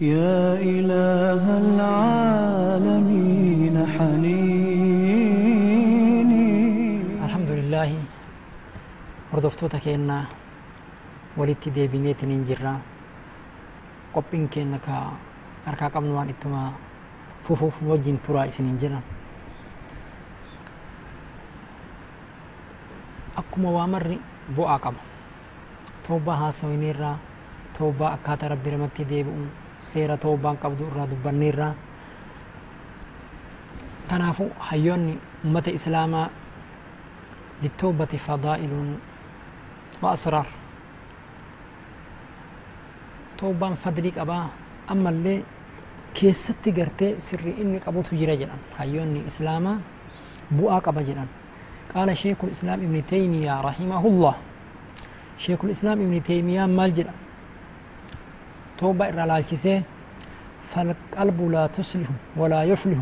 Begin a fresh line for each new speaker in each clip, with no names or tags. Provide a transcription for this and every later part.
يا إله العالمين حنيني
alhamdulillaahi hordoftoota keennaa walitti deebineetiin hin jirra qophiin keenna ka harkaa qabnu waan ittuma fufuuf nu wajjin turaa isiniin jedhan akkuma waa marri bu'aa qaba toobaa haasawineerraa toobaa akkaataa rabbi ramatti deebi'u seera toobaan qabdu irraa dubbanneerraa kanaafu hayyoonni ummata islaamaa للتوبة فضائل وأسرار توبان فضلك أبا أما اللي قرتي سري إني قبوت جرى جران هيوني إسلاما بؤا قبا جران قال شيخ الإسلام ابن تيمية رحمه الله شيخ الإسلام ابن تيمية مال جران توبة إرالالشيسي فالقلب لا تصلح ولا يفلح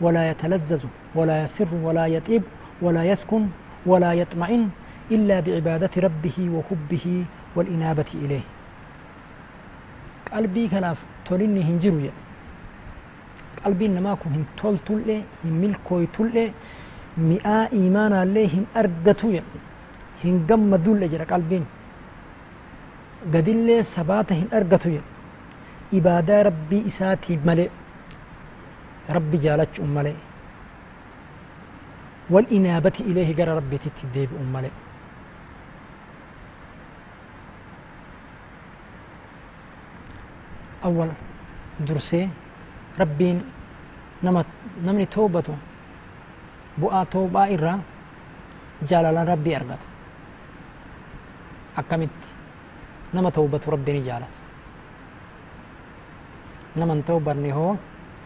ولا يتلذذ ولا يسر ولا يطيب ولا يسكن ولا يطمئن إلا بعبادة ربه وحبه والإنابة إليه. قلبي كناف توليني هنجرو يا قلبي إنما كن هن تول تولي هن ملكوي تولي مئة إيمانا لي هن أرقتو يا هن قم دول جرى قلبين. قد اللي سباتة هن أرقتو يا إبادة ربي إساتي ملئ. ربي جالتش أم ملئ. والإنابة إليه جرى ربي تتديب أمالي أول درسي ربين نمت نمني توبته. بؤا توبا إرى جلال ربي أرغت. أكمت نما توبة ربي نجالت نمن توبة نهو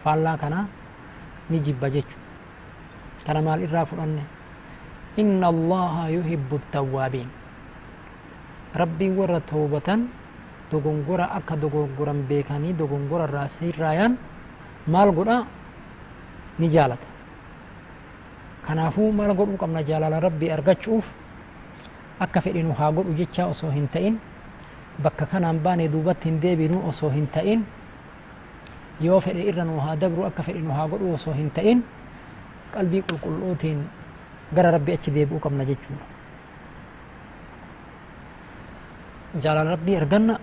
فالله كنا نجيب جيتشو kana maal irraa fudhanne inna allaha yuhibbu tawwaabiin rabbiin warra toobatan dogongora akka dogongoran beekanii dogongora irraa sirraayan maal godha ni jaalata kanaafuu maal godhuu qabna jaalala rabbii argachuuf akka fedhinu haa godhu jechaa osoo hin ta'in bakka kanaan baane duubatti hin deebinu osoo hin ta'in yoo fedhe irra nu haa dabru akka fedhinu haa godhu osoo hin ta'in qalbii qulqulluutiin gara rabbi achi deebi'uu qabna jechuudha jaalala rabbii arganna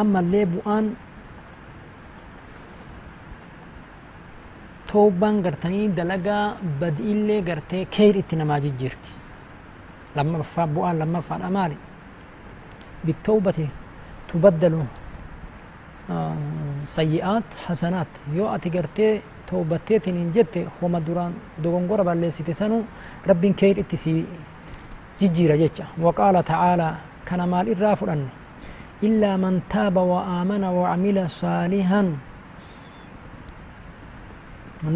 ammallee bu'aan toobaan gartanii dalagaa badiillee gartee keyr itti namaa jijjiirti lammaffaa bu'aan lammaffaadha maali bittawbati tubaddalu sayyi'aat hasanaat yoo ati gartee toobatteetiin hin jette homa duraan dogongora balleessite sanu rabbiin keyr itti si jijjiira jecha waqaala tacaalaa kana maal irraa fudhanne illaa man taaba wa aamana wacamila saalihan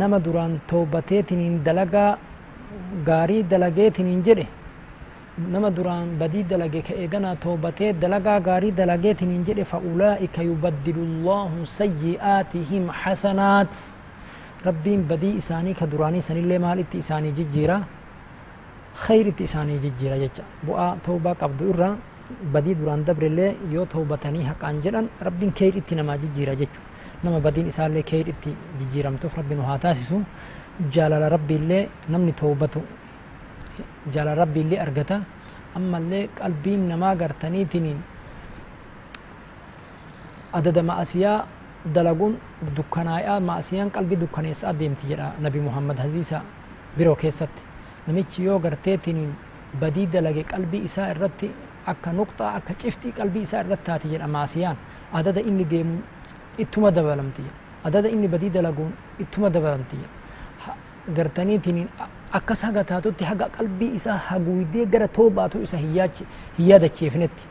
nama duraan toobateetiin dalagaa gaarii dalageetiin hin jedhe nama duraan badii dalage ka eeganaa toobatee dalagaa gaarii dalageetiin hin jedhe fa ulaa'ika yubaddilu llaahu sayyi'aatihim xasanaat rabbiin badii isaanii ka duraanii sanillee maal itti isaanii jijjiira khayr itti isaanii jijjiira jecha bu'aa toobaa qabdu irra badii duraan dabrellee yoo toobatanii haqaan jedhan rabbiin keyr itti namaa jijjiira jechu nama badiin isaallee keyr itti jijjiiramtuuf rabbi nu haa taasisu jaalala rabbiillee namni toobatu jaalala rabbiillee argata ammallee qalbiin namaa gartaniitiniin adada ma'asiyaa dalaguun dukkanaayaa maasiyaan qalbii dukkaneessa adeemti jedha nabi muhammad hadiisa biroo keessatti namichi yoo garteetiniin badii dalage qalbii isaa irratti akka nuqxaa akka ciftii qalbii isaa irratti taati jedha maasiyaan adada inni deemu ittuma dabalamti jedha adada inni badii dalaguun ittuma dabalamti jedha gartaniitiniin akkas haga taatutti haga qalbii isaa haguuydee gara toobaatu isa hin yaadacheefnetti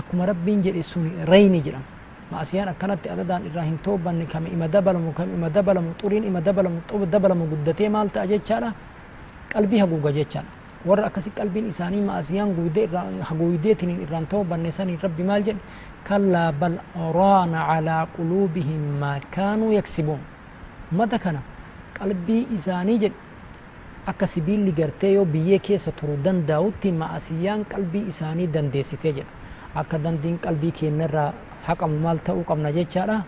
akkuma rabbiin jedhe suni rayni jedhama maasiyaan akkanatti adadaan irraa hin toobanne kam ima dabalamu kam ima dabalamu xuriin ima dabalamu dabalamu guddatee maal ta'a jechaadha qalbii haguuga jechaadha warra akkasi qalbiin isaanii maasiyaan guydee irraa haguuydeetiniin irraan toobanne sanii rabbi maal jedhe kallaa bal raana calaa quluubihim maa kaanuu yaksibuun ummata kana qalbii isaanii jedhe akka sibiilli gartee yoo biyyee keessa turuu danda'utti maasiyaan qalbii isaanii dandeessitee jedha akka dandiin qalbii keenyarraa haqamu maal ta'uu qabna jechaadha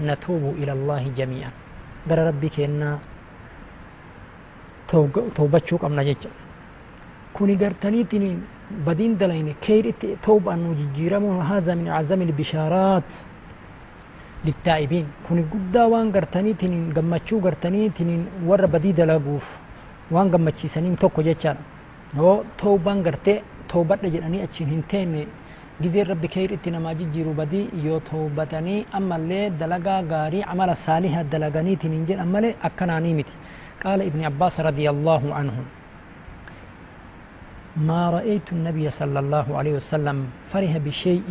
نتوب إلى الله جميعا در ربي كينا توبة قمنا جيجا كوني قرتني تنين بدين دلين كير توبة أنه جيرمون هذا من أعظم البشارات للتائبين كوني قدا وان قرتني تنين قمتشو قرتني وان قمتشي سنين توكو جيجا هو توبة قرتي توبة جدني أتشين هنتين gizeen rabbi kayr itti namaa jijjiiru badii yoo toobatanii ammallee dalagaa gaarii amala saaliha dalaganiitiin hin jedhan malee akkanaanii miti qaala ibni abbaas radia allaahu anhu ما رأيت النبي صلى الله عليه وسلم فرح بشيء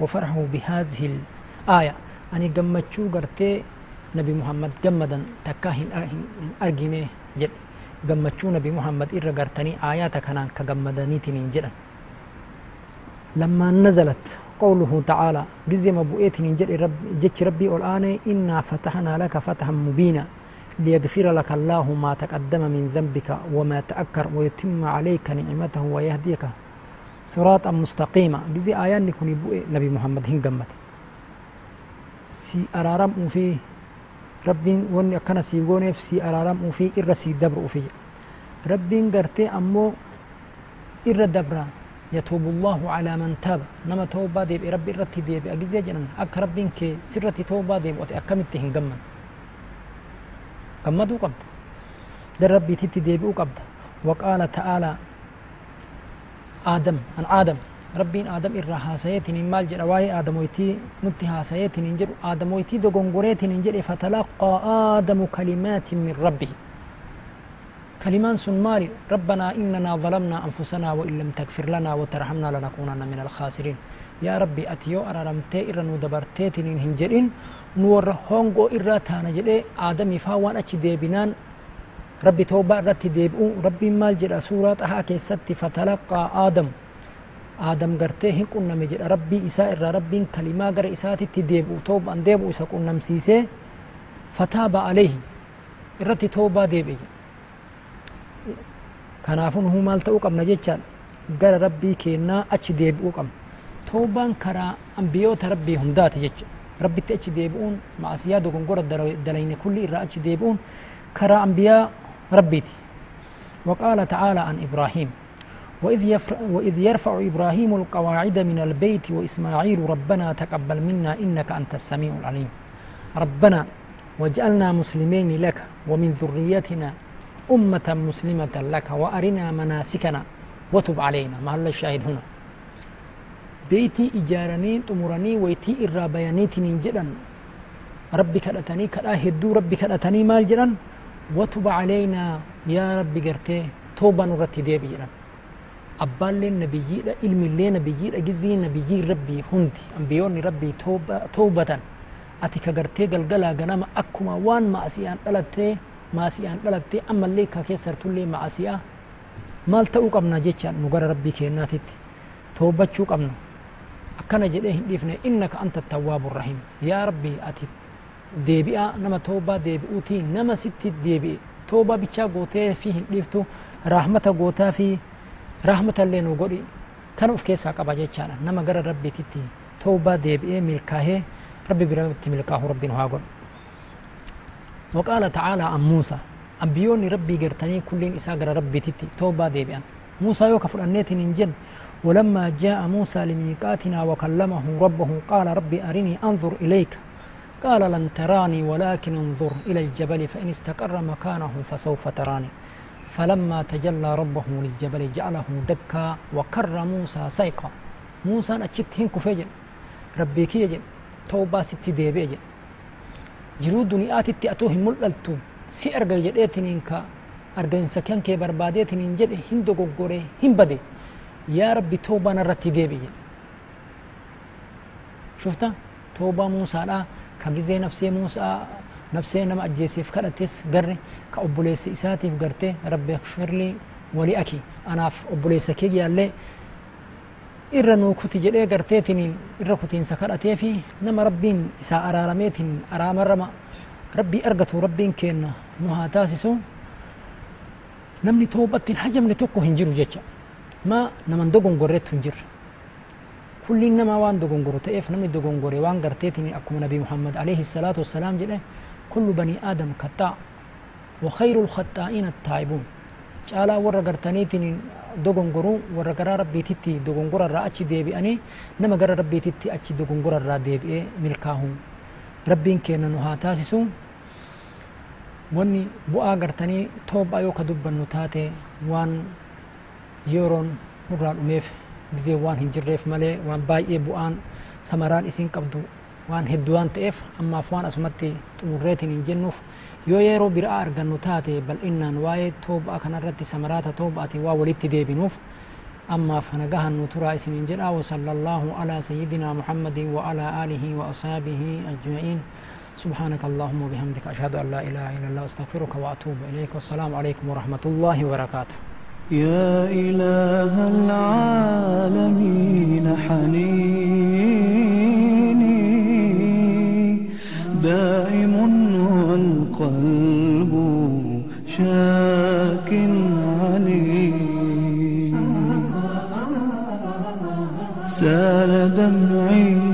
وفرحه بهذه الآية أني قمتشو قرتي نبي محمد قمدا تكاهن أرقيني جد قمتشو نبي محمد إرى قرتني آيات كان كقمداني تنين جدا لما نزلت قوله تعالى جزي ما بؤيت جد رب جتش ربي الآن إنا فتحنا لك فتحا مبينا ليغفر لك الله ما تقدم من ذنبك وما تأكر ويتم عليك نعمته ويهديك صراطا مستقيما جزي آيان نكوني بؤي نبي محمد هن قمت سي أرارم في ربي وني أكنا سيقوني في سي أرارم في إر سي دبر في ربي قرتي أمو إر دبرا يتوب الله على من تاب نما توبا ديب ربي رتي ديب أجزي جنن أك ربين كي سرتي توبا ديب وتي أكمت هن قمت قمدوا قبض در ربي تتي ديبئوا قبض وقال تعالى آدم عن آدم ربين آدم إرى هاسيتين مال جرى واي آدم ويتي نتي هاسيتين انجر آدم ويتي دو غنغوريتين انجر فتلقى آدم كلمات من ربه كلمان سن مالي ربنا إننا ظلمنا أنفسنا وإن لم تغفر لنا وترحمنا لنكونن من الخاسرين يا ربي أتيو أرارمتي إرى ندبرتيتين هنجرين نور هونغو إرى تانا جدي آدم فاوان أتي ديبنان ربي توبة رتي ديبؤ ربي مال جرى سورة أها كيستي فتلقى آدم آدم قرتي هن قلنا مجد ربي إساء إرى ربي كلمة قر إساء تديبؤ توبة أن ديبؤ إساء قلنا مسيسي فتاب عليه إرتي توبة ديبئ kanaafuu nuhu maal ta'uu qabna jechaan gara rabbii keennaa achi deebi'uu qabna toobaan karaa ambiyoota rabbii hundaati jecha rabbitti achi deebi'uun maasiyaa dogongora dalayne kulli irraa achi deebi'uun karaa ambiyaa rabbiiti وقال تعالى عن إبراهيم وإذ, وإذ يرفع إبراهيم القواعد من البيت وإسماعيل ربنا تقبل منا إنك أنت السميع العليم. ربنا واجعلنا مسلمين لك ومن ذريتنا أمة مسلمة لك وأرنا مناسكنا وتب علينا. محل الشاهد هنا. بيتي إجارني تمرني ويتي إرابياني تنين جدا. ربي كدتني كدا هدو ربي كدتني مال جدا. وتب علينا يا ربي قرتي. توبة نرتي دي بجدا لين نبيي دا جزي نبيي ربي هندي أنبيوني ربي توبة توبة أتي كقرتي قلقلا غنام أكما وان ما أسيان ألتي maasiyaan dhalatte ammallee ka keessartullee maasiyaa maal ta'uu qabna jechaan nu gara rabbii keennaatitti toobachuu qabna akkana jedhee hin dhiifne innaka anta tawwaabu rahim yaa rabbii ati deebi'aa nama toobaa deebi'uutii nama sitti deebi'e toobaa bichaa gootee fi hin dhiiftu raahmata gootaa fi raahmatallee nu godhi. Kana of keessaa qaba jechaadha. Nama gara rabbiititti toobaa deebi'ee milkaahee rabbi biratti milkaahu rabbiin haa godhu. وقال تعالى عن موسى أنبيوني ربي قرتني كلين إساقر ربي تتي توبا ديبيان موسى يوكف الأنيت ننجن ولما جاء موسى لميقاتنا وكلمه ربه قال ربي أرني أنظر إليك قال لن تراني ولكن انظر إلى الجبل فإن استقر مكانه فسوف تراني فلما تجلى ربه للجبل جعله دكا وكر موسى سيقا. موسى نشت هنك فجل ربي كي يجل توبا ستي دي بيجل جرو آتي تأتوه ملألتو. سي أرغا جديتنين كا أرغا انسكيان كي برباديتنين جد. هندو قوري هنبدي. يا ربي توبا نرتي دي بيجل شفتا؟ توبا موسى لا. كاقزي نفسي موسى. نفسي نما أجيسي في كانتس غري كابوليس إساتي في غرتي ربي اغفر لي ولي أكي. أنا في ابوليس كي يالي إرا نو كوتي جدي غرتي تنين إرا كوتين سكراتي في نما ربين إسا اراراميتين ارامرما ربي ارغتو ربين كين نو هاتاسسو نمني توبتي الحجم لتوكو هنجرو جتشا ما نمن دوغون غوريتو هنجر. كل نما وان دوغون غورو تيف نمني دوغون غوري وان غرتي أكو نبي محمد عليه الصلاة والسلام جدي كل بني آدم خطاء وخير الخطائين التائبون caalaa warra gartaniitiin dogongoruu warra gara rabbiititti dogongora irraa achi deebi'anii nama gara rabbiititti achi dogongora irraa deebi'ee milkaa'uun rabbiin kenna nu haa taasisu wanni bu'aa gartanii toobaa yoo ka dubbannu taate waan yeroon nurraa dhumeef gizee waan hin jirreef malee waan baay'ee bu'aan samaraan isiin qabdu waan hedduu waan ta'eef ammaaf waan asumatti xumurreetiin hin jennuuf yoo yeroo biraa argannu taate bal'innaan waa'ee toobaa kanarratti samaraata toobaati waa walitti deebinuuf ammaaf nagahan nu turaa isiniin jedha alaa sayidina muhammadin wa alaa aalihi wa asaabihi ajma'iin سبحانك اللهم وبحمدك أشهد أن لا إله إلا الله أستغفرك وأتوب إليك والسلام عليكم ورحمة الله وبركاته
يا إله العالمين حنيني دائم والقلب شاك عليم. سال دمعي